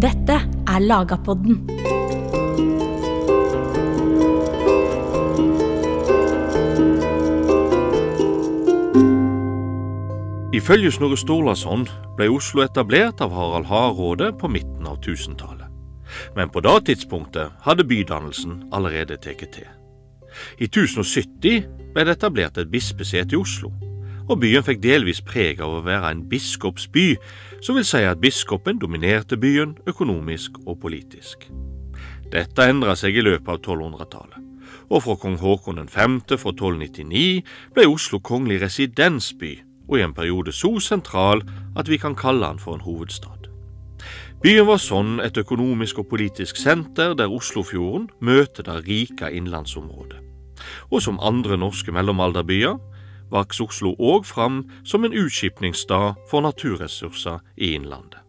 Dette er Lagapodden. Ifølge Snorre Sturlason ble Oslo etablert av Harald Hardråde på midten av 1000-tallet. Men på det tidspunktet hadde bydannelsen allerede tatt til. I 1070 ble det etablert et bispesete i Oslo, og byen fikk delvis preg av å være en biskopsby, som vil si at biskopen dominerte byen økonomisk og politisk. Dette endra seg i løpet av 1200-tallet, og fra kong Haakon 5. fra 1299 ble Oslo kongelig residensby og i en periode så sentral at vi kan kalle den for en hovedstad. Byen var sånn et økonomisk og politisk senter der Oslofjorden møter det rike innlandsområdet. Og som andre norske mellomalderbyer vokste Oslo òg fram som en utskipningsstad for naturressurser i innlandet.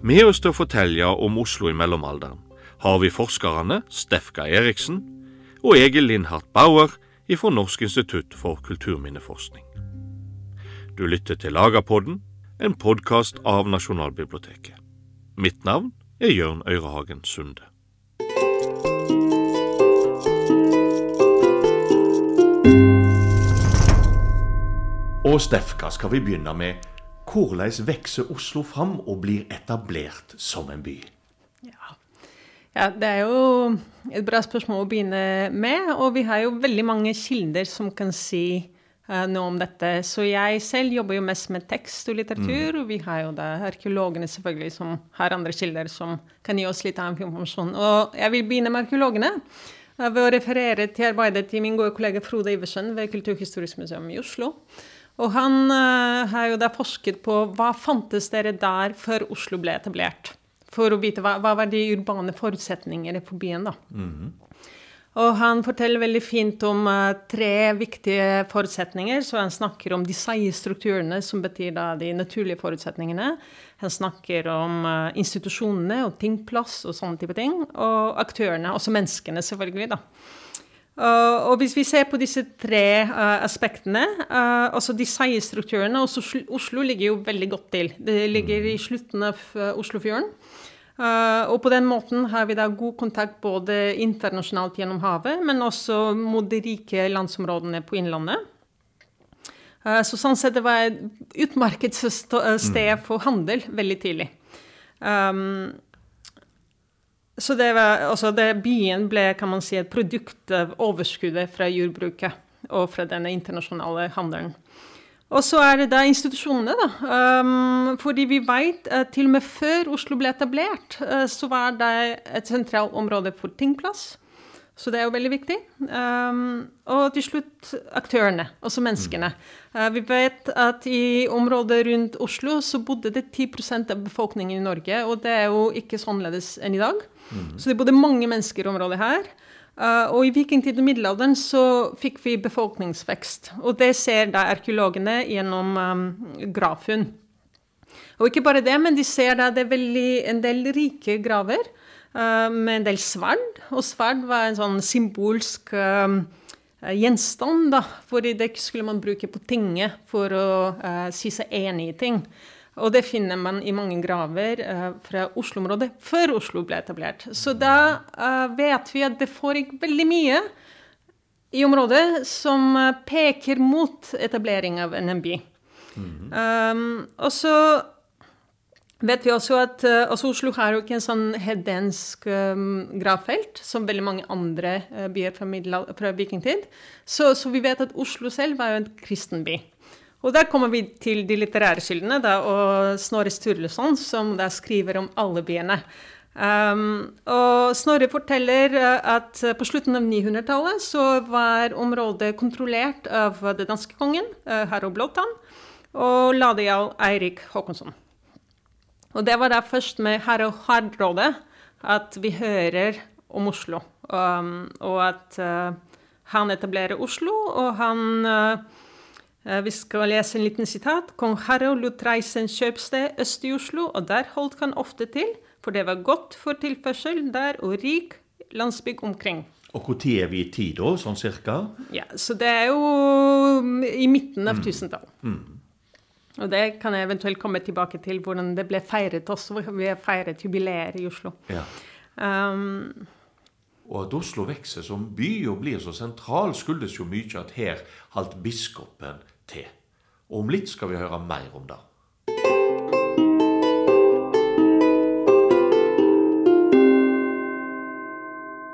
Med oss til å fortelle om Oslo i mellomalderen har vi forskerne Stefka Eriksen og Egil Lindhardt Bauer fra Norsk institutt for kulturminneforskning. Du lytter til Lagerpodden, en podkast av Nasjonalbiblioteket. Mitt navn er Jørn Øyrehagen Sunde. Og Stefka, skal vi begynne med hvordan vokser Oslo fram og blir etablert som en by? Ja. ja, det er jo et bra spørsmål å begynne med. Og vi har jo veldig mange kilder som kan si uh, noe om dette. Så jeg selv jobber jo mest med tekst og litteratur. Mm. Og vi har jo da arkeologene selvfølgelig som har andre kilder som kan gi oss litt annen informasjon. Og jeg vil begynne med arkeologene. Ved å referere til arbeidet til min gode kollega Frode Iversen ved Kulturhistorisk museum i Oslo. Og han uh, har jo da forsket på hva fantes dere der før Oslo ble etablert. For å vite hva, hva var de urbane forutsetningene for byen, da. Mm -hmm. Og han forteller veldig fint om uh, tre viktige forutsetninger. Så han snakker om de seige strukturene, som betyr da de naturlige forutsetningene. Han snakker om uh, institusjonene og tingplass og sånne type ting. Og aktørene, også menneskene, selvfølgelig, da. Uh, og hvis vi ser på disse tre uh, aspektene, uh, altså de seige strukturene også Oslo ligger jo veldig godt til. Det ligger i slutten av Oslofjorden. og på den måten har vi da god kontakt både internasjonalt gjennom havet, men også mot de rike landsområdene på Innlandet. så sånn sett det var et utmerket sted for handel veldig tidlig. Um, så det var, altså det, byen ble kan man si, et produkt av overskuddet fra jordbruket og fra denne internasjonale handelen. Og så er det da institusjonene, da. Um, fordi vi vet at til og med før Oslo ble etablert, uh, så var det et sentralt område for tingplass. Så det er jo veldig viktig. Um, og til slutt aktørene, altså menneskene. Uh, vi vet at i området rundt Oslo så bodde det 10% av befolkningen i Norge, og det er jo ikke så annerledes enn i dag. Mm. Så det bodde mange mennesker i området her. Uh, og i vikingtiden og middelalderen så fikk vi befolkningsvekst. Og det ser da arkeologene gjennom um, gravfunn. Og ikke bare det, men de ser da det er veldig, en del rike graver uh, med en del sverd. Og sverd var en sånn symbolsk um, gjenstand, da. For det skulle man bruke på tinget for å si seg enig i ting. Og det finner man i mange graver uh, fra Oslo-området før Oslo ble etablert. Så da uh, vet vi at det foregikk veldig mye i området som uh, peker mot etablering av NMB. Mm -hmm. um, og så vet vi også at altså Oslo har jo ikke en sånn hedensk um, gravfelt som veldig mange andre byer fra, fra vikingtid. Så, så, vi vet at Oslo selv var jo en kristen by. Og der kommer vi til de litterære kildene, da, og Snorre Sturluson, som da skriver om alle byene. Um, og Snorre forteller uh, at på slutten av 900-tallet så var området kontrollert av den danske kongen, uh, Harald Blåtann, og ladejarl Eirik Håkonsson. Og det var da først med Harald Hardråde at vi hører om Oslo, um, og at uh, han etablerer Oslo, og han uh, Eh, vi skal lese en liten sitat. Kong Harald lot reise en kjøpsted øst i Oslo, og der holdt han ofte til, for det var godt for tilførsel der og rik landsbygd omkring. Og når er vi i tid, da, sånn cirka? Ja, så det er jo i midten av 1000-tallet. Mm. Og det kan jeg eventuelt komme tilbake til, hvordan det ble feiret også. Vi har feiret jubileer i Oslo. Ja. Um, Og at Oslo vokser som by og blir så sentral, skyldes jo mye at her holdt biskopen til. Og om litt skal vi høre mer om det.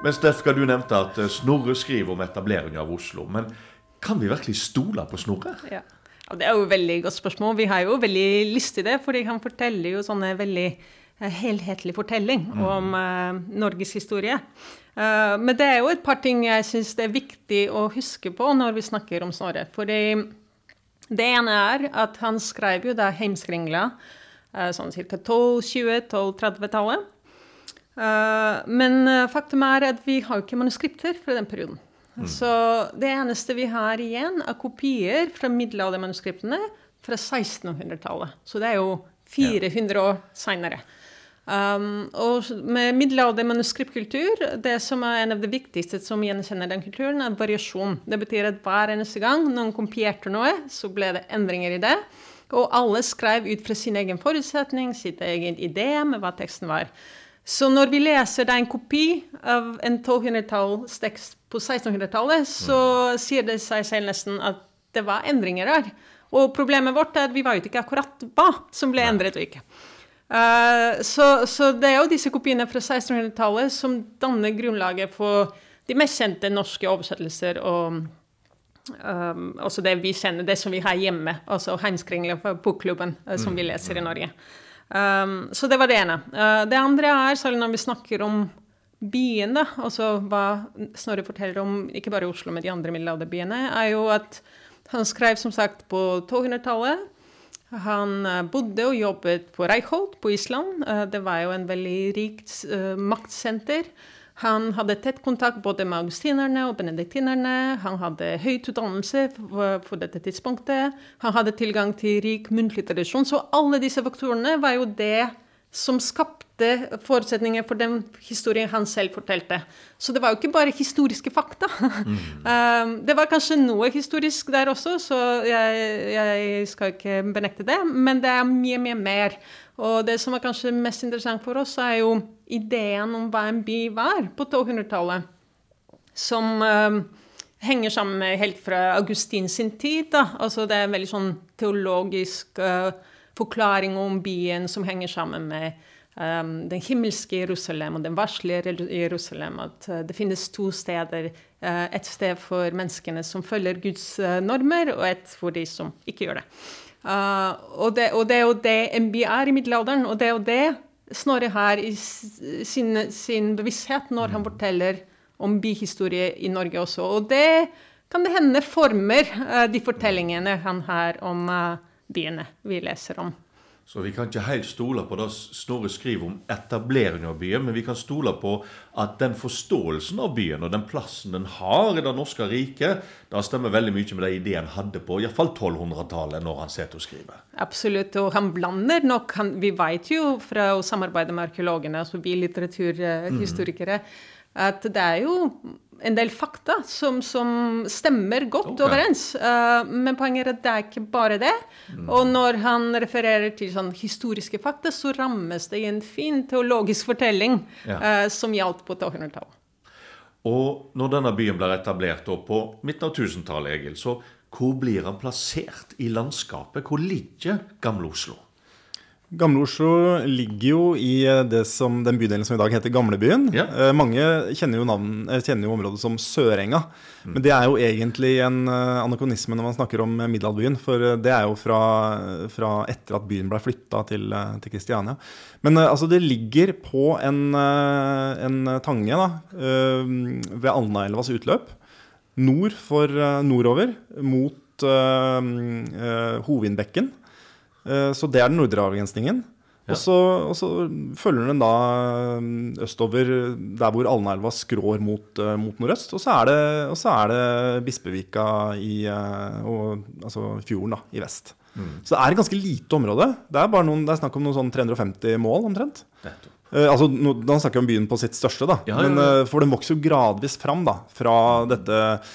Men Stefka, du nevnte at eh, Snorre skriver om etableringen av Oslo. Men kan vi virkelig stole på Snorre? ja. ja. det er jo et veldig godt spørsmål. Vi har jo veldig lyst til det, fordi han forteller jo sånne veldig helhetlig fortelling om eh, Norges historie. Eh, men det er jo et par ting jeg syns det er viktig å huske på når vi snakker om Snorre. Fordi det ene er at han skrev jo da Heimskringla eh, sånn ca. 1220-1230-tallet. Uh, men uh, faktum er at vi har jo ikke manuskripter fra den perioden. Så det eneste vi har igjen, er kopier fra middelaldermanuskriptene fra 1600-tallet. Så det er jo 400 år seinere. Um, og med middelaldermanuskriptkultur, det som er en av det viktigste som gjenkjenner den kulturen, er variasjon. Det betyr at hver eneste gang noen kopierte noe, så ble det endringer i det. Og alle skrev ut fra sin egen forutsetning, sitt egen idé med hva teksten var. Så når vi leser det er en kopi av en 1200-tallstekst på 1600-tallet, så sier det seg selv nesten at det var endringer der. Og problemet vårt er at vi vet ikke akkurat hva som ble endret og ikke. Uh, så, så, det er jo disse kopiene fra 1600-tallet som danner grunnlaget for de mest kjente norske oversettelser og um, også det vi kjenner, det som vi har hjemme, altså Heimskringla fra Bokklubben, uh, som vi leser i Norge. Um, så det var det ene. Uh, det andre er, særlig når vi snakker om byene, altså hva Snorre forteller om ikke bare Oslo, men de andre middelalderbyene, er jo at han skrev som sagt på 1200-tallet. Han bodde og jobbet på Reichholt på Island. Det var jo en veldig rikt uh, maktsenter. Han hadde tett kontakt både med augustinerne og benediktinerne. Han hadde høyt utdannelse på dette tidspunktet. Han hadde tilgang til rik muntlig tradisjon. Så alle disse faktorene var jo det som skapte forutsetninger for den historien han selv fortalte. Så det var jo ikke bare historiske fakta. Mm. um, det var kanskje noe historisk der også, så jeg, jeg skal ikke benekte det. Men det er mye, mye mer. Og det som er kanskje mest interessant for oss, er jo ideen om hva en by var på 1200-tallet. Som uh, henger sammen med helt fra Augustin sin tid. Da. Altså det er en veldig sånn teologisk uh, forklaring om byen som henger sammen med um, den himmelske Jerusalem og den varslige Jerusalem. At uh, det finnes to steder. et sted for menneskene som følger Guds normer, og et for de som ikke gjør det. Uh, og, det, er jo det MB er i middelalderen, og det er jo det Snorre har i sin, sin bevissthet når han forteller om byhistorie i Norge også. Og det kan det hende former uh, de fortellingene han har om uh, byene vi leser om. Så vi kan ikke helt stole på det Snorre skriver om etablering av byen, men vi kan stole på at den forståelsen av byen og den plassen den har i det norske riket, det stemmer veldig mye med de ideene han hadde på iallfall 1200-tallet, når han sitter og skriver. Absolutt, og han blander nok han, Vi vet jo fra å samarbeide med arkeologene, altså vi litteraturhistorikere, mm. At det er jo en del fakta som, som stemmer godt okay. overens. Uh, men poenget er at det er ikke bare det. Mm. Og når han refererer til sånn historiske fakta, så rammes det i en fin teologisk fortelling ja. uh, som gjaldt på 1200-tallet. Og når denne byen blir etablert på midten av 1000-tallet, Egil, så hvor blir han plassert i landskapet? Hvor ligger Gamle Oslo? Gamle-Oslo ligger jo i eh, som, den bydelen som i dag heter Gamlebyen. Ja. Eh, mange kjenner jo, navn, eh, kjenner jo, området som Sørenga. Mm. Men det er jo egentlig en anakronisme når man snakker om middelalderbyen. For det er jo fra, fra etter at byen ble flytta til, til Kristiania. Men altså, det ligger på en, en tange da, ved Alnaelvas utløp. Nord for nordover mot Hovindbekken. Eh, så det er den nordre avgrensningen. Ja. Og, så, og, så, følger den da mm, østover der hvor Alnaelva skrår mot, uh, mot nordøst. Og så er det, og så er det Bispevika i, og, altså fjorden da, i vest. Mm. Så det er et ganske lite område. Det er, bare noen, det er snakk om noen sånn 350 mål omtrent. Eh, altså, nå, da snakker vi om byen på sitt største, da. Ja, ja, Men, for den vokser jo gradvis fram da, fra dette Eh,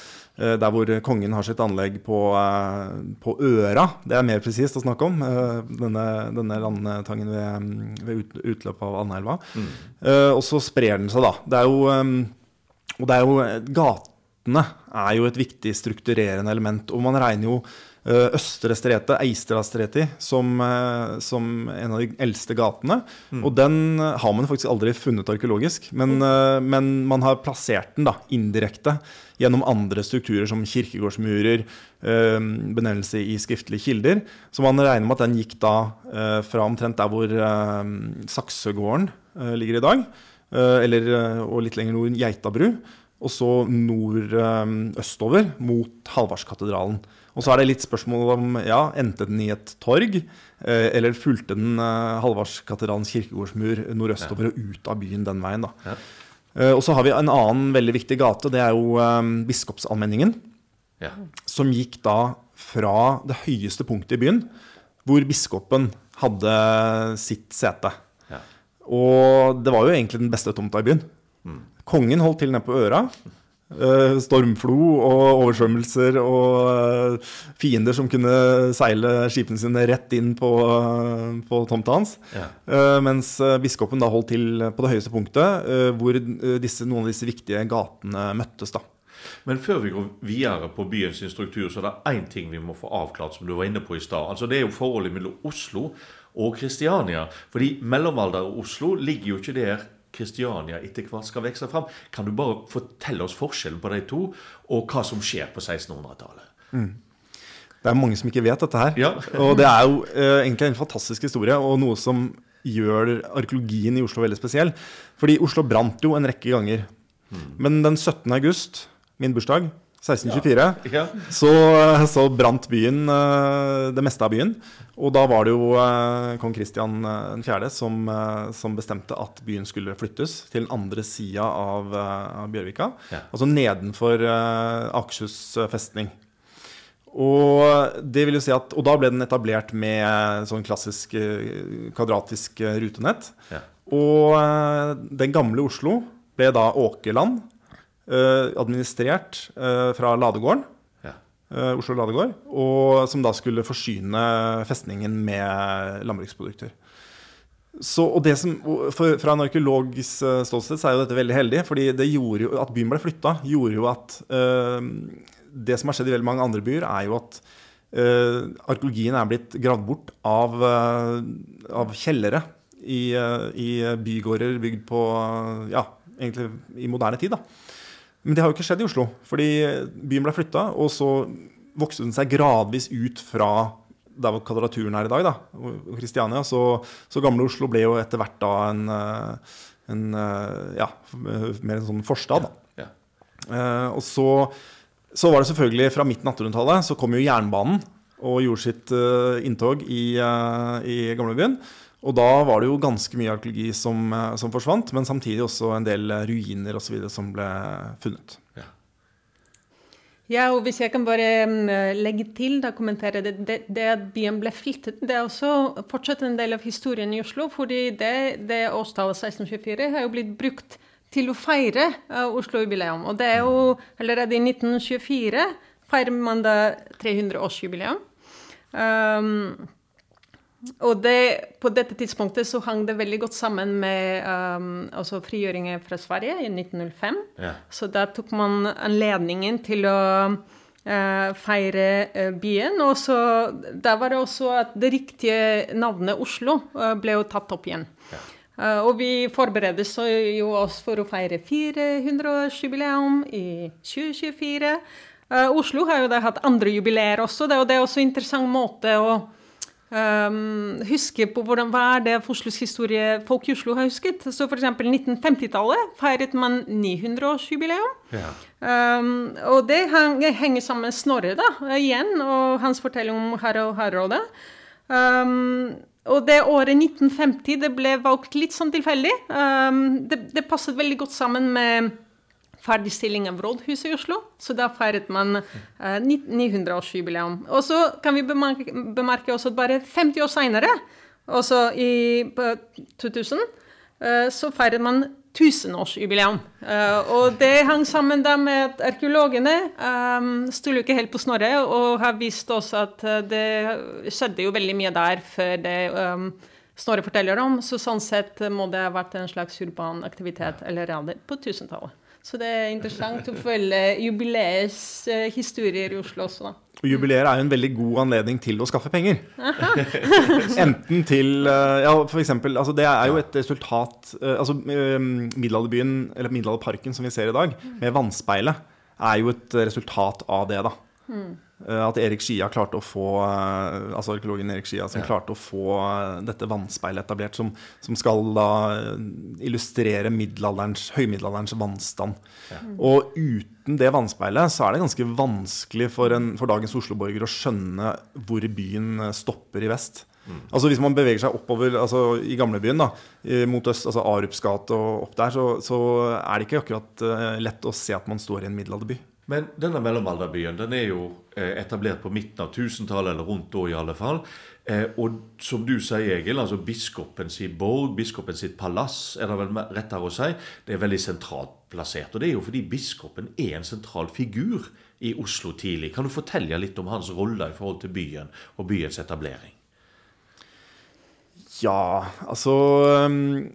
der hvor kongen har sitt anlegg på, eh, på Øra. Det er mer presist å snakke om. Eh, denne, denne landtangen ved, ved utløpet av Andelva. Mm. Og så sprer den seg, da. Det er jo, og det er jo Gatene er jo et viktig strukturerende element. Og man regner jo Eh, Østre Strete, Eistrastreti, som, eh, som en av de eldste gatene. Mm. Og den har man faktisk aldri funnet arkeologisk, men, mm. men, man har plassert den da, indirekte gjennom andre strukturer som kirkegårdsmurer, benevnelse i skriftlige kilder. Så man regner med at den gikk da fra omtrent der hvor Saksegården ligger i dag, eller, og litt lenger nord Geitabru, og så nordøstover mot Halvardskatedralen. Og så er det litt spørsmål om ja, endte den i et torg, eh, eller fulgte den eh, kirkegårdsmur nordøstover og ut av byen den veien. da. Ja. Eh, og så har vi en annen veldig viktig gate. Det er jo eh, Biskopsallmenningen. Ja. Som gikk da fra det høyeste punktet i byen, hvor biskopen hadde sitt sete. Ja. Og det var jo egentlig den beste tomta i byen. Mm. Kongen holdt til nede på Øra. Uh, stormflo og oversvømmelser og uh, fiender som kunne seile skipene sine rett inn på, uh, på tomta hans. Ja. mens biskopen da holdt til på det høyeste punktet, hvor disse, noen av disse viktige gatene møttes. da. Men før vi går videre på byens struktur, så er det én ting vi må få avklart, som du var inne på i stad. Altså, det er jo forholdet mellom Oslo og Kristiania. Fordi mellomalder og Oslo ligger jo ikke der Kristiania etter hvert skal vokse fram. Kan du bare fortelle oss forskjellen på de to, og hva som skjer på 1600-tallet? Mm. Det er mange som ikke vet dette her. Ja. og det er jo eh, egentlig en fantastisk historie, og noe som gjør arkeologien i Oslo veldig spesiell. Fordi Oslo brant jo en rekke ganger. Mm. Men den 17. august, min bursdag, 1624, ja. Ja. så, så brant byen, eh, det meste av byen. Og da var det jo eh, kong Kristian 4. Eh, som, som, bestemte at byen skulle flyttes til den andre sida av, av, Bjørvika. Ja. Altså nedenfor Akershus festning. Og det vil jo si at, og da ble den etablert med sånn klassisk kvadratisk rutenett. Og den gamle Oslo ble da Åkerland administrert eh, fra Ladegården. Ja. Eh, Oslo Ladegård. Og som da skulle forsyne festningen med landbruksprodukter. Så, og det som, for, Fra en arkeologisk ståsted så er jo dette veldig heldig. fordi det gjorde jo, At byen ble flytta, gjorde jo at øh, Det som har skjedd i veldig mange andre byer, er jo at øh, arkeologien er blitt gravd bort av, øh, av kjellere i, i, bygårder bygd på Ja, egentlig i moderne tid. da. Men det har jo ikke skjedd i Oslo. Fordi byen ble flytta, og så vokste den seg gradvis ut fra der hvor kvadraturen er i dag, da, og Kristiania. Så, så, gamle Oslo ble jo etter hvert da en, eh, en eh, ja, mer en sånn forstad. da. Ja, ja. Eh, og så, så, var det selvfølgelig fra midten av 1800-tallet så kom jo jernbanen og gjorde sitt uh, inntog i, uh, i gamlebyen. Og da var det jo ganske mye arkeologi som, eh, som forsvant, men samtidig også en del eh, ruiner osv. som ble funnet. Ja. ja. og hvis jeg kan bare mm, legge til, da kommentere det, det, det, at byen ble flyttet, det er også fortsatt en del av historien i Oslo. fordi det, det årstallet 1624 har jo blitt brukt til å feire uh, Oslo-jubileum. Og det er jo allerede i 1924 feirer man da 300-årsjubileum. Um, og det, på dette tidspunktet så hang det veldig godt sammen med um, altså frigjøringen fra Sverige i 1905. Ja. Så da tok man anledningen til å uh, feire uh, byen. Og så da var det også at det riktige navnet Oslo uh, ble jo tatt opp igjen. Ja. og vi forbereder jo oss for å feire 400-årsjubileum i 2024. Oslo har jo da hatt andre jubileer også, og det er også en interessant måte å Um, huske på hvordan, hva er det Oslos historie folk i Oslo har husket. Så f.eks. 1950-tallet feiret man 900-årsjubileum. Ja. Um, og det henger sammen med Snorre da, igjen, og hans fortelling om Harald Hardråde. Um, og det året 1950 det ble valgt litt sånn tilfeldig. Um, det, det passet veldig godt sammen med ferdigstilling av rådhuset i Oslo. Så da feiret man eh, 900-årsjubileum. Og så kan vi bemerke, bemerke også at bare 50 år seinere, også i 2000, eh, så feiret man tusenårsjubileum. Uh, og det hang sammen da med at arkeologene um, stoler ikke helt på Snorre, og har vist oss at det skjedde jo veldig mye der før det um, Snorre forteller om. Så sånn sett må det ha vært en slags urban aktivitet allerede på 1000-tallet. Så det er interessant å følge jubileets uh, historier i Oslo også, da. Og jubileer er jo en veldig god anledning til å skaffe penger. Enten til eh, Ja, for eksempel, altså det er jo et resultat eh, Altså Middelalderbyen, eller Middelalderparken som vi ser i dag, med vannspeilet, er jo et resultat av det, da. Mm. Eh, at Erik Skia klarte å få eh, altså arkeologen Erik Skia som ja. klarte å få eh, dette vannspeilet etablert, som, som, skal da illustrere høymiddelalderens vannstand. Ja. Og uten det vannspeilet så er det ganske vanskelig for, en, for dagens Oslo-borger å skjønne hvor byen stopper i vest. Mm. Altså Hvis man beveger seg oppover altså i gamlebyen da, mot øst, altså Arups gate og opp der, så, så, er det ikke akkurat lett å se at man står i en middelalderby. Men denne mellomalderbyen den er jo eh, etablert på midten av 1000-tallet, eller rundt da i alle fall. Eh, og som du sier, Egil, altså biskopen sin borg, biskopen sitt palass, er det vel rettere å si, det er veldig sentralt plassert. Og det er jo fordi biskopen er en sentral figur i Oslo tidlig. Kan du fortelle litt om hans rolle i forhold til byen og byens etablering? Ja, altså um,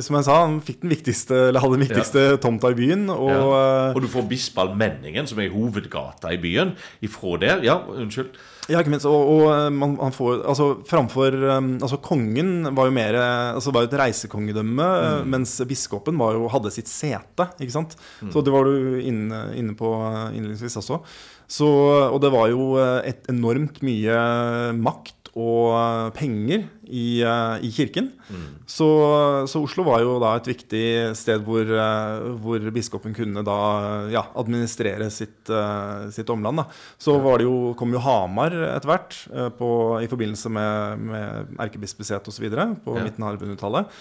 Som jeg sa, han fikk den viktigste, eller hadde den viktigste ja. tomta i byen. Og, ja. Uh, og du får Bispalmenningen, som er hovedgata i byen, ifra der. Ja, unnskyld. Ja, ikke minst. Og, og uh, man, man, får Altså, framfor um, Altså, kongen var jo mer Altså, var jo et reisekongedømme, mm. mens biskopen var jo, hadde sitt sete, ikke sant. Mm. Så det var du inne, inne på innledningsvis også. Så, og det var jo et enormt mye makt og eh, penger i, eh, i kirken. Mm. Så, så, Oslo var jo da et viktig sted hvor, eh, hvor biskopen kunne da ja, administrere sitt, sitt omland. Da. Så det jo, kom jo Hamar etter hvert i forbindelse med, med erkebispesetet osv. på ja. midten av 1100-tallet.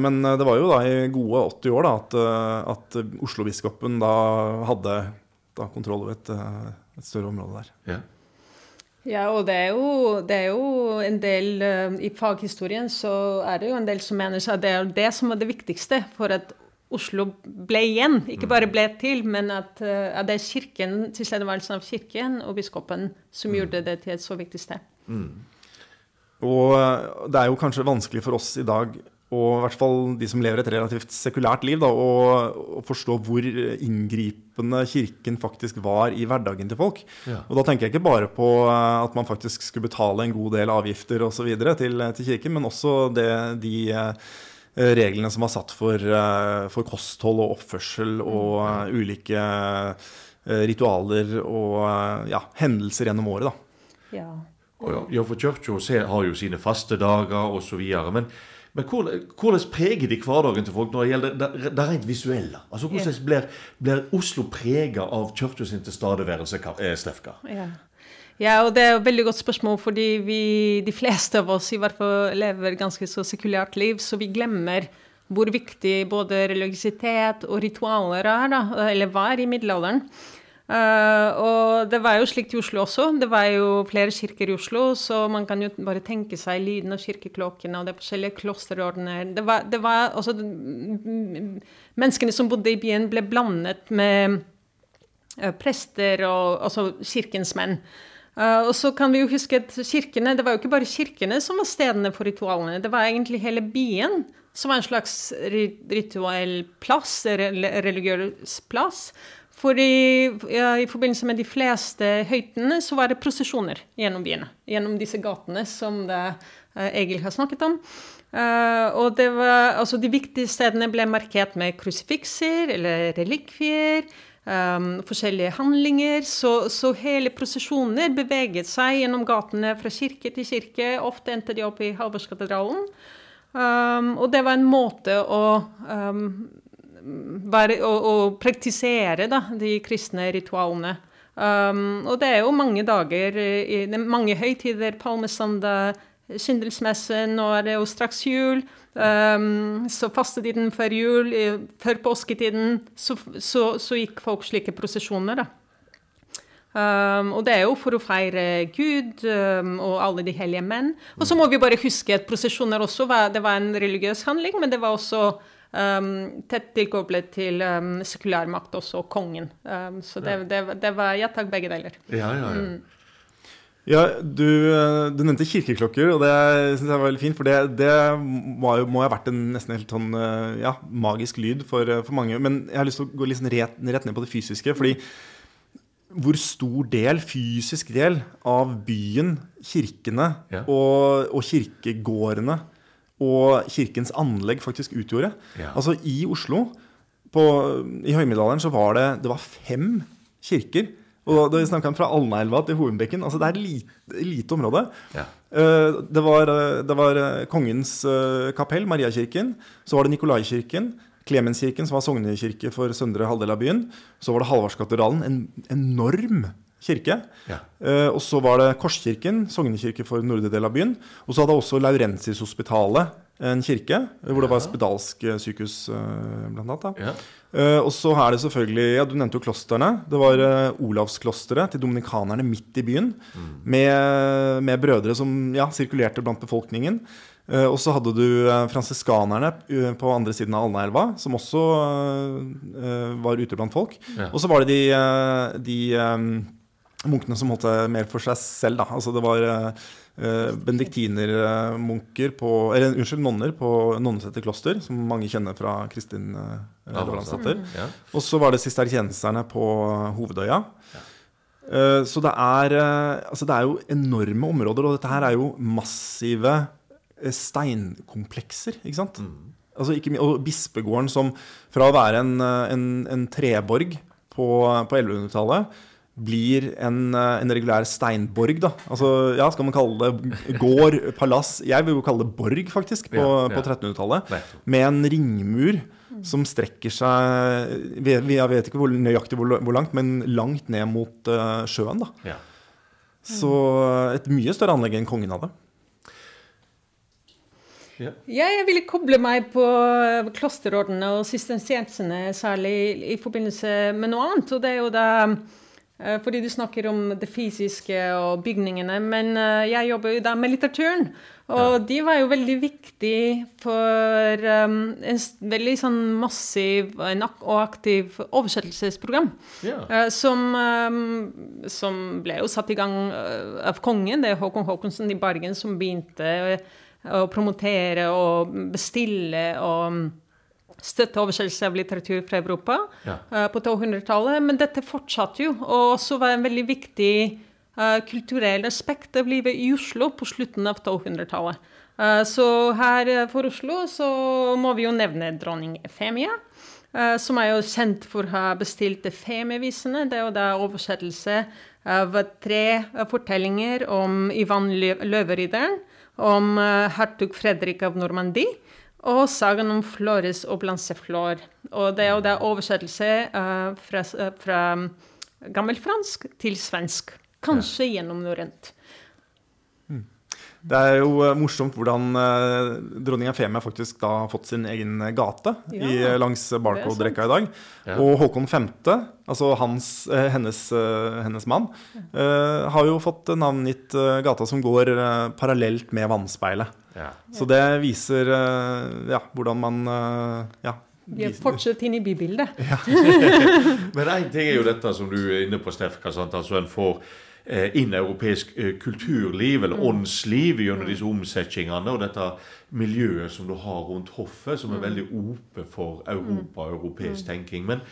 Men det var jo da i gode 80 år da, at, at Oslo-biskopen da hadde da kontroll over et, et, større område der. Ja. Ja, og det er jo, det er jo en del uh, I faghistorien så er det jo en del som mener at det er det som er det viktigste for at Oslo ble igjen. Ikke mm. bare ble til, men at, uh, at det er kirken, tilstedeværelsen av kirken og biskopen som mm. gjorde det til et så viktig sted. Mm. Og eh, det er jo kanskje vanskelig for oss i dag og i hvert fall de som lever et relativt sekulært liv, da, og, forstå hvor inngripende Kirken faktisk var i hverdagen til folk. Ja. Og da tenker jeg ikke bare på eh, at man faktisk skulle betale en god del avgifter osv. Til, til Kirken, men også det, de eh, reglene som var satt for, eh, for kosthold og oppførsel og mm. ulike ritualer og ja, hendelser gjennom året. da. Ja. ja, for kirka har jo sine faste dager osv. Men men hvordan preger de hverdagen til folk når det gjelder det, det rent visuelle? Altså Hvordan blir, blir Oslo prega av kirka sin tilstedeværelse, eh, Stefka? Ja. ja. og det er et veldig godt spørsmål, fordi vi, de fleste av oss i hvert fall lever ganske så sekulært liv, så vi glemmer hvor viktig både religiøsitet og ritualer er, da, eller var i middelalderen. Uh, og det var jo slikt i Oslo også. Det var jo flere kirker i Oslo, så man kan jo bare tenke seg lyden av kirkeklokkene og det forskjellige klosterordener. Det var, det var også Menneskene som bodde i byen, ble blandet med uh, prester og altså kirkens menn. Uh, og så kan vi jo huske at kirkene, Det var jo ikke bare kirkene som var stedene for ritualene. Det var egentlig hele byen som var en slags rituell plass, religiøs plass. For i, ja, i, forbindelse med de fleste høytene så var det prosesjoner gjennom byene. Gjennom disse gatene som det, uh, Egil har snakket om. Uh, og var, altså De viktige stedene ble markert med krusifikser eller relikvier. Um, forskjellige handlinger. Så, så, hele prosesjoner beveget seg gjennom gatene fra kirke til kirke. Ofte endte de opp i Halvorskatedralen. Um, og det var en måte å um, være, å, å, praktisere da, de kristne ritualene. Um, og det er jo mange dager, i, mange høytider, palmesøndag, skindelsmesse, nå er det jo straks jul. Um, så fastetiden før jul, før påsketiden, så, så, så gikk folk slike prosesjoner, da. Um, og det er jo for å feire Gud um, og alle de hellige menn. Og så må vi bare huske at prosesjoner også var, det var en religiøs handling, men det var også um, tett tilkoblet til um, sekulærmakt, også kongen. Um, så det, det, det, var ja takk, begge deler. Ja, ja, ja. Mm. Ja, du, du, nevnte kirkeklokker, og det syns jeg var veldig fint. For det, det må, jo, må ha vært en nesten helt sånn ja, magisk lyd for, for, mange. Men jeg har lyst til å gå litt sånn rett, rett, ned på det fysiske. fordi hvor stor del, fysisk del, av byen, kirkene ja. og, og, kirkegårdene og kirkens anlegg faktisk utgjorde. Ja. Altså I Oslo, på, i høymiddelalderen, så var det, det var fem kirker og da vi snakka fra Alnaelva til Hovenbekken altså Det er lite, lite, område. Ja. Eh, det, var, eh, det, var, eh, kongens kapell, Mariakirken. Så var det Nikolaikirken. Klemenskirken, som var sognekirke for søndre halvdel av byen. Så var det Halvardskatedralen, en enorm kirke. Ja. Og så var det Korskirken, sognekirke for nordre del av byen. Og så hadde også Laurentiushospitalet en kirke, hvor det var spedalsk sykehus, blant annet. Da. Ja. Uh, og så er det selvfølgelig ja, Du nevnte jo klostrene. Det var uh, Olavsklosteret til dominikanerne midt i byen. Mm. Med, med, brødre som ja, sirkulerte blant befolkningen. Uh, og så hadde du uh, fransiskanerne på andre siden av Alnaelva, som også var ute blant folk. Ja. Og så var det de, de um, munkene som holdt seg mer for seg selv. Da. Altså det var eh, benediktinermunker på Eller unnskyld, nonner på Nonneseter kloster, som mange kjenner fra Kristin eh, Lavransdatter. Mm. Ja. Og så var det sistertjenesterne på Hovedøya. Ja. Eh, så det er, eh, altså det er jo enorme områder, og dette her er jo massive eh, steinkomplekser, ikke sant? Mm. Altså ikke, og Bispegården som fra å være en, eh, en, en treborg på, på 1100-tallet blir en, eh, en, regulær steinborg. da. Altså, ja, Skal man kalle det gård, palass Jeg vil jo kalle det borg, faktisk, på, ja, ja. på 1300-tallet. Med en ringmur som strekker seg Jeg vet ikke hvor nøyaktig hvor, hvor langt, men langt ned mot uh, sjøen. da. Ja. Så et mye større anlegg enn kongen hadde. Ja. jeg ville koble meg på klosterordene og sistensiensene, særlig i forbindelse med noe annet. og det er jo da Eh, fordi du snakker om det fysiske og bygningene. Men eh, jeg jobber jo da med litteraturen. Og ja. de var jo veldig viktige for um, en veldig sånn massiv og aktiv oversettelsesprogram. Ja. Uh, som, um, som, ble jo satt i gang av kongen. Det er Håkon Håkonsen i Bergen som begynte å promotere og bestille og støtte oversettelse av litteratur fra Europa ja. uh, på 200-tallet. Men dette fortsatte jo, og også var en veldig viktig uh, kulturell aspekt av livet i Oslo på slutten av 200-tallet. Uh, eh, så her for Oslo så må vi jo nevne dronning Efemia. som er jo kjent for å ha bestilt Efemievisene. Det er jo da oversettelse av tre fortellinger om Ivan Løveridderen, om hertug Fredrik av Normandie og sagaen om Flores og Blanceflor. Og det er jo da oversettelse uh, fra, uh, fra gammelfransk til svensk. Kanskje ja. gjennom norrønt. Mm. Det er jo uh, morsomt hvordan dronning Efemia faktisk da har fått sin egen gate ja. i, langs Barcode-rekka i dag. Ja. Og Håkon 5., altså hans, hennes, hennes, mann, har jo fått navngitt gata som går parallelt med vannspeilet. Ja. Så det viser uh, ja, hvordan man Vi ja, Fortsatt inn i bybildet. Ja. Men én ting er jo dette som du er inne på, Stefka. Altså en får eh, inn europeisk eh, kulturliv, eller mm. åndsliv, gjennom disse omsetningene. Og dette miljøet som du har rundt hoffet, som er mm. veldig ope for Europa og europeisk mm. tenking. Men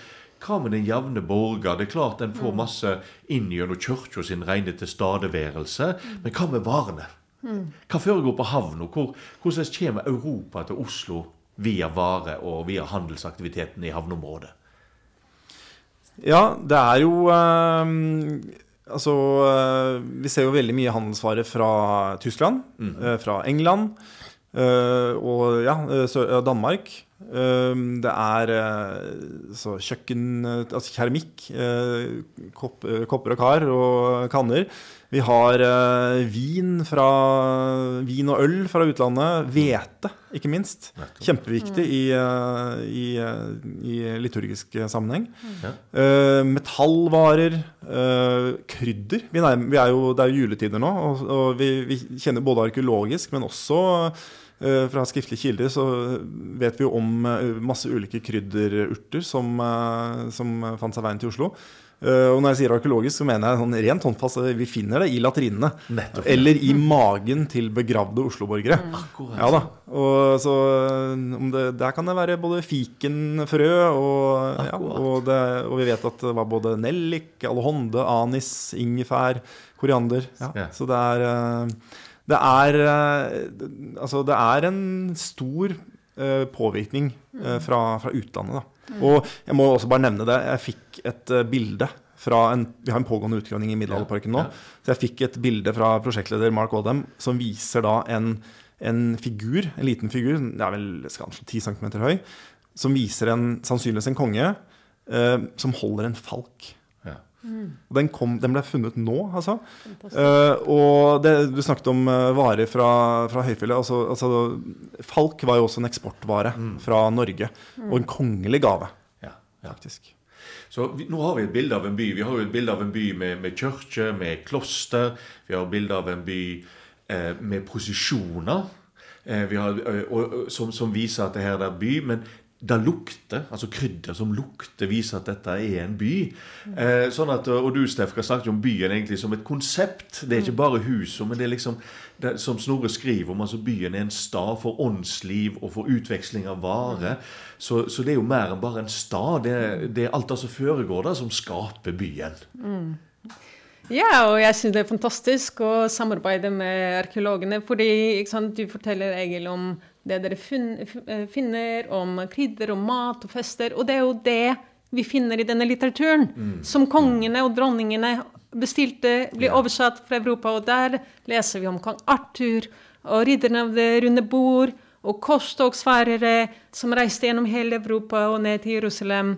hva med den jevne borger? Det er klart en får masse inn gjennom kirka sin rene tilstedeværelse. Men hva med varene? Hva foregår på havna? Hvor, hvordan kommer Europa til Oslo via vare og via handelsaktiviteten i havneområdet? Ja, det er jo øh, Altså, øh, vi ser jo veldig mye handelsvarer fra Tyskland, mm. øh, fra England og ja, Danmark. Det er så kjøkken Altså keramikk. Kopper og kar og kanner. Vi har uh, vin, fra, vin og øl fra utlandet. Hvete, ikke minst. Kjempeviktig i, uh, i, uh, i, liturgisk sammenheng. Uh, metallvarer. krydder. Vi er, vi er jo, det er jo juletider nå, og, og vi, vi, kjenner både arkeologisk, men også uh, fra skriftlige kilder så vet vi jo om uh, masse ulike krydderurter som, uh, som fant seg veien til Oslo. Uh, og når jeg sier arkeologisk, så mener jeg sånn rent håndfast vi finner det i latrinene. Nettopp, eller i magen til begravde Oslo-borgere. Mm. Ja da. Og, så, det, der kan det være både fikenfrø, og, ja, og, det, og, vi vet at det var både nellik, alhonde, anis, ingefær, koriander. Ja. Yeah. Så det er, uh, det er Altså, det er en stor påvirkning fra, fra utlandet, da. Mm. Og jeg må også bare nevne det. Jeg fikk et uh, bilde fra en Vi har en pågående utgravning i Middelalderparken nå. Så jeg fikk et bilde fra prosjektleder Mark Oldham som viser da en, en figur, en liten figur, det er vel kanskje 10 cm høy, som viser en, sannsynligvis en konge eh, som holder en falk. Mm. Den, kom, den, ble funnet nå, altså. Uh, og det, du snakket om uh, varer fra, fra høyfjellet. Altså, altså, falk var jo også en eksportvare mm. fra Norge. Mm. Og en kongelig gave, ja, ja. faktisk. Så vi, Nå har vi et bilde av en by. Vi har jo et bilde av en by med, med kirke, med kloster. Vi har et bilde av en by eh, med posisjoner. Eh, har, og, som, som, viser at det her er by. Men det lukter, altså krydder som lukter, viser at dette er en by. Eh, sånn at, Og du Stefka snakket jo om byen egentlig som et konsept. Det er ikke bare huset, men det er liksom det, som Snorre skriver om. altså Byen er en stad for åndsliv og for utveksling av varer. Så, så, det er jo mer enn bare en stad. Det, det er alt det som foregår der, som skaper byen. Mm. Ja, og jeg syns det er fantastisk å samarbeide med arkeologene. Fordi sant, du forteller Egil om det dere eh, finner om krydder og mat og fester. Og det er jo det vi finner i denne litteraturen. Mm. Som kongene og dronningene bestilte, blir oversatt fra Europa. Og der leser vi om kong Arthur og ridderne av det runde bord. Og korstogsfarere som reiste gjennom hele Europa og ned til Jerusalem.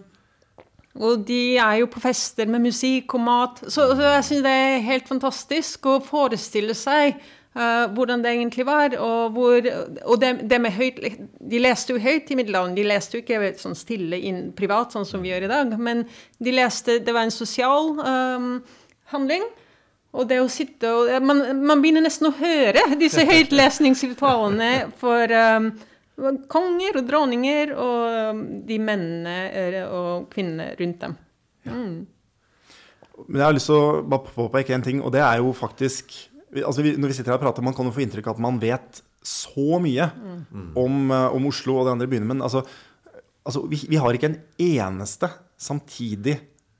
Og de er jo på fester med musikk og mat. Så, så jeg syns det er helt fantastisk å forestille seg Uh, hvordan det egentlig var. Og, hvor, og det, det, med høyt De leste jo høyt i middelalderen. De leste jo ikke sånn stille inn privat, sånn som vi gjør i dag. Men de leste Det var en sosial um, handling. Og det å sitte og Man, man begynner nesten å høre disse høytlesningsritualene for um, konger og dronninger og um, de mennene eh, og kvinnene rundt dem. Mm. Men jeg har lyst til å bare påpeke en ting, og det er jo faktisk altså vi, Når vi sitter her og prater, man kan jo få inntrykk av at man vet så mye mm. om, uh, om, Oslo og de andre byene. Men altså, altså vi, vi, har ikke en eneste samtidig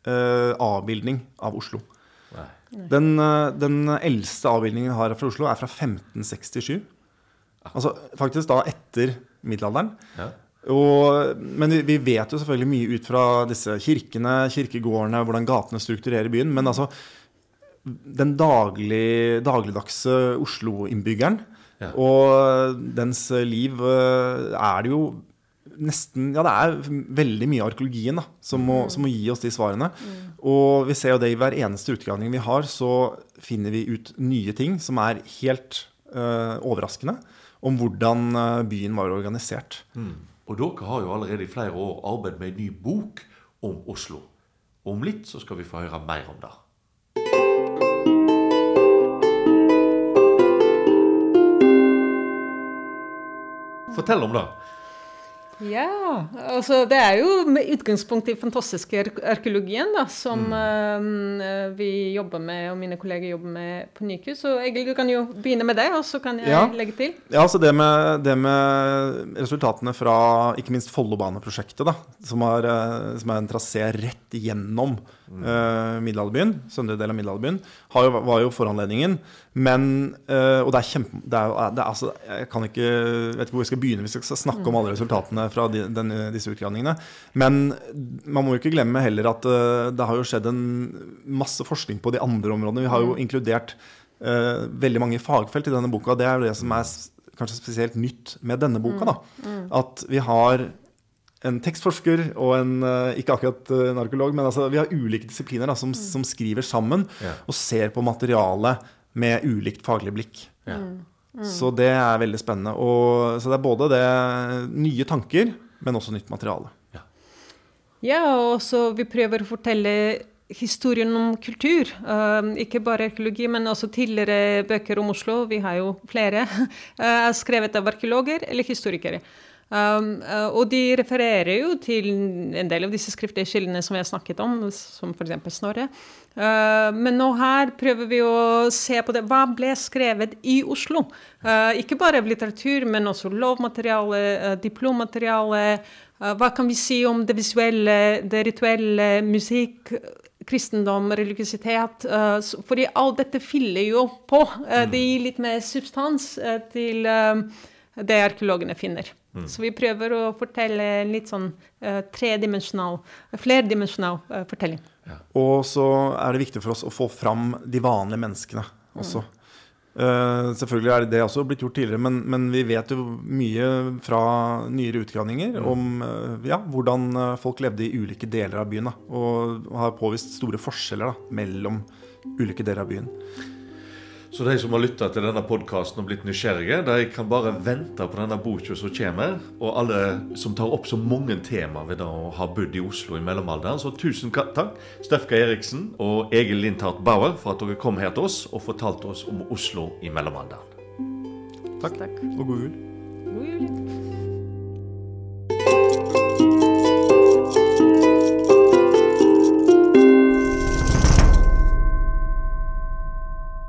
uh, avbildning av Oslo. Den, uh, den, eldste avbildningen vi har fra Oslo, er fra 1567. Altså faktisk da etter middelalderen. Ja. Og, men vi, vi, vet jo selvfølgelig mye ut fra disse kirkene, kirkegårdene, hvordan gatene strukturerer byen. Men altså, den daglig, dagligdagse Oslo-innbyggeren. Ja. Og dens liv eh, er det jo nesten Ja, det er veldig mye av arkeologien da, som, må, mm. som må gi oss de svarene. Mm. Og vi ser jo det i hver eneste utgravning vi har, så finner vi ut nye ting som er helt uh, overraskende om hvordan eh, byen var organisert. Mm. Og dere har jo allerede i flere år arbeidet med en ny bok om Oslo. Om litt så skal vi få høre mer om det. Fortell om det. Ja, altså det er jo med utgangspunkt i fantastiske arkeologien da, som mm. uh, vi jobber med, og mine kolleger jobber med på Nyku, Så Egil, du kan jo begynne med det, og så kan jeg ja. legge til. Ja, altså det med, det med resultatene fra ikke minst Follobaneprosjektet, da, som, er, eh, som er en trasé rett gjennom mm. uh, middelalderbyen, søndre del av middelalderbyen, var jo foranledningen. Men uh, Og det er kjempe... Det er, det er, altså, jeg kan ikke vet ikke hvor vi skal begynne hvis vi skal snakke mm. om alle resultatene fra de, den, disse utgravningene. Men man må jo ikke glemme heller at uh, det har jo skjedd en masse forskning på de andre områdene. Vi har jo mm. inkludert uh, veldig mange fagfelt i denne boka. Det er jo det som er kanskje spesielt nytt med denne boka. da, mm. mm. At vi har en tekstforsker og en ikke akkurat en arkeolog, men altså, vi har ulike disipliner da, som, som, skriver sammen ja. og ser på materialet med ulikt faglig blikk. Yeah. Mm. Så det er veldig spennende. Og, så det er både det nye tanker, men også nytt materiale. Ja, ja og så vi prøver å fortelle historien om kultur. Uh, ikke bare arkeologi, men også tidligere bøker om Oslo. Vi har jo flere. Uh, skrevet av arkeologer eller historikere. Um, uh, og de refererer jo til en del av disse skriftlige kildene som vi har snakket om, som f.eks. Snorre. Uh, men nå her prøver vi å se på det. Hva ble skrevet i Oslo? Uh, ikke bare av litteratur, men også lovmateriale, diplommateriale. hva kan vi si om det visuelle, det rituelle, musikk? kristendom, religiøsitet. fordi alt dette fyller jo på. det gir litt mer substans til det arkeologene finner. Mm. Så vi prøver å fortelle en litt sånn uh, tredimensjonal, flerdimensjonal uh, fortelling. Ja. Og så er det viktig for oss å få fram de vanlige menneskene også. Mm. Uh, selvfølgelig er det også blitt gjort tidligere, men, men, vi vet jo mye fra nyere utgravninger mm. om uh, ja, hvordan folk levde i ulike deler av byen. Da, og har påvist store forskjeller da, mellom ulike deler av byen. Så de som har lytta til denne podkasten og blitt nysgjerrige, de kan bare vente på denne boka som kommer. Og alle som tar opp så mange tema ved å ha bodd i Oslo i mellomalderen. Så tusen takk, Stefka Eriksen og Egil Lindhardt Bauer, for at dere kom her til oss og fortalte oss om Oslo i mellomalderen. Takk, takk. og god jul. God jul.